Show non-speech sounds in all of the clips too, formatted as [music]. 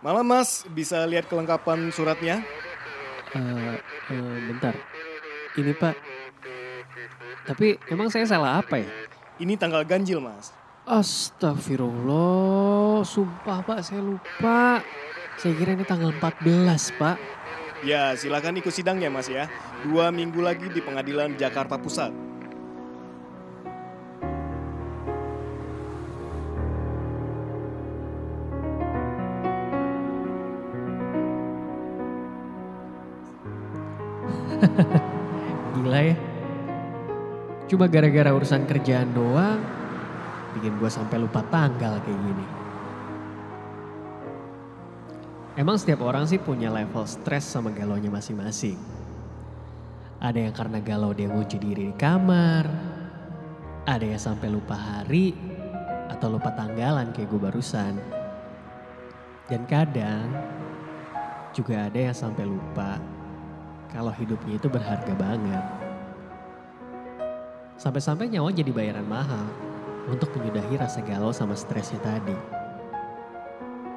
Malam mas, bisa lihat kelengkapan suratnya? Eh, eh, bentar. Ini pak. Tapi emang saya salah apa ya? Ini tanggal ganjil mas. Astagfirullah, sumpah pak saya lupa. Saya kira ini tanggal 14 pak. Ya silakan ikut sidangnya mas ya. Dua minggu lagi di pengadilan Jakarta Pusat. [laughs] Gila ya. Cuma gara-gara urusan kerjaan doang, bikin gue sampai lupa tanggal kayak gini. Emang setiap orang sih punya level stres sama galaunya masing-masing. Ada yang karena galau dia ngunci diri di kamar, ada yang sampai lupa hari, atau lupa tanggalan kayak gue barusan. Dan kadang juga ada yang sampai lupa kalau hidupnya itu berharga banget. Sampai-sampai nyawa jadi bayaran mahal untuk menyudahi rasa galau sama stresnya tadi.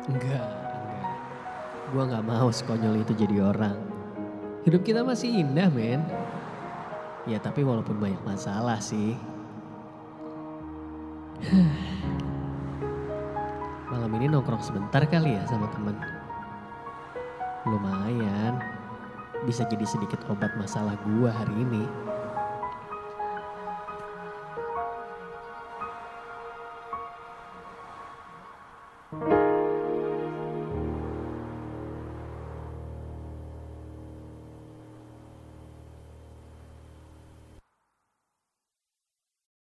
Enggak, enggak. Gua nggak mau sekonyol itu jadi orang. Hidup kita masih indah, men. Ya tapi walaupun banyak masalah sih. [sighs] Malam ini nongkrong sebentar kali ya sama temen. Lumayan, bisa jadi sedikit obat masalah gua hari ini.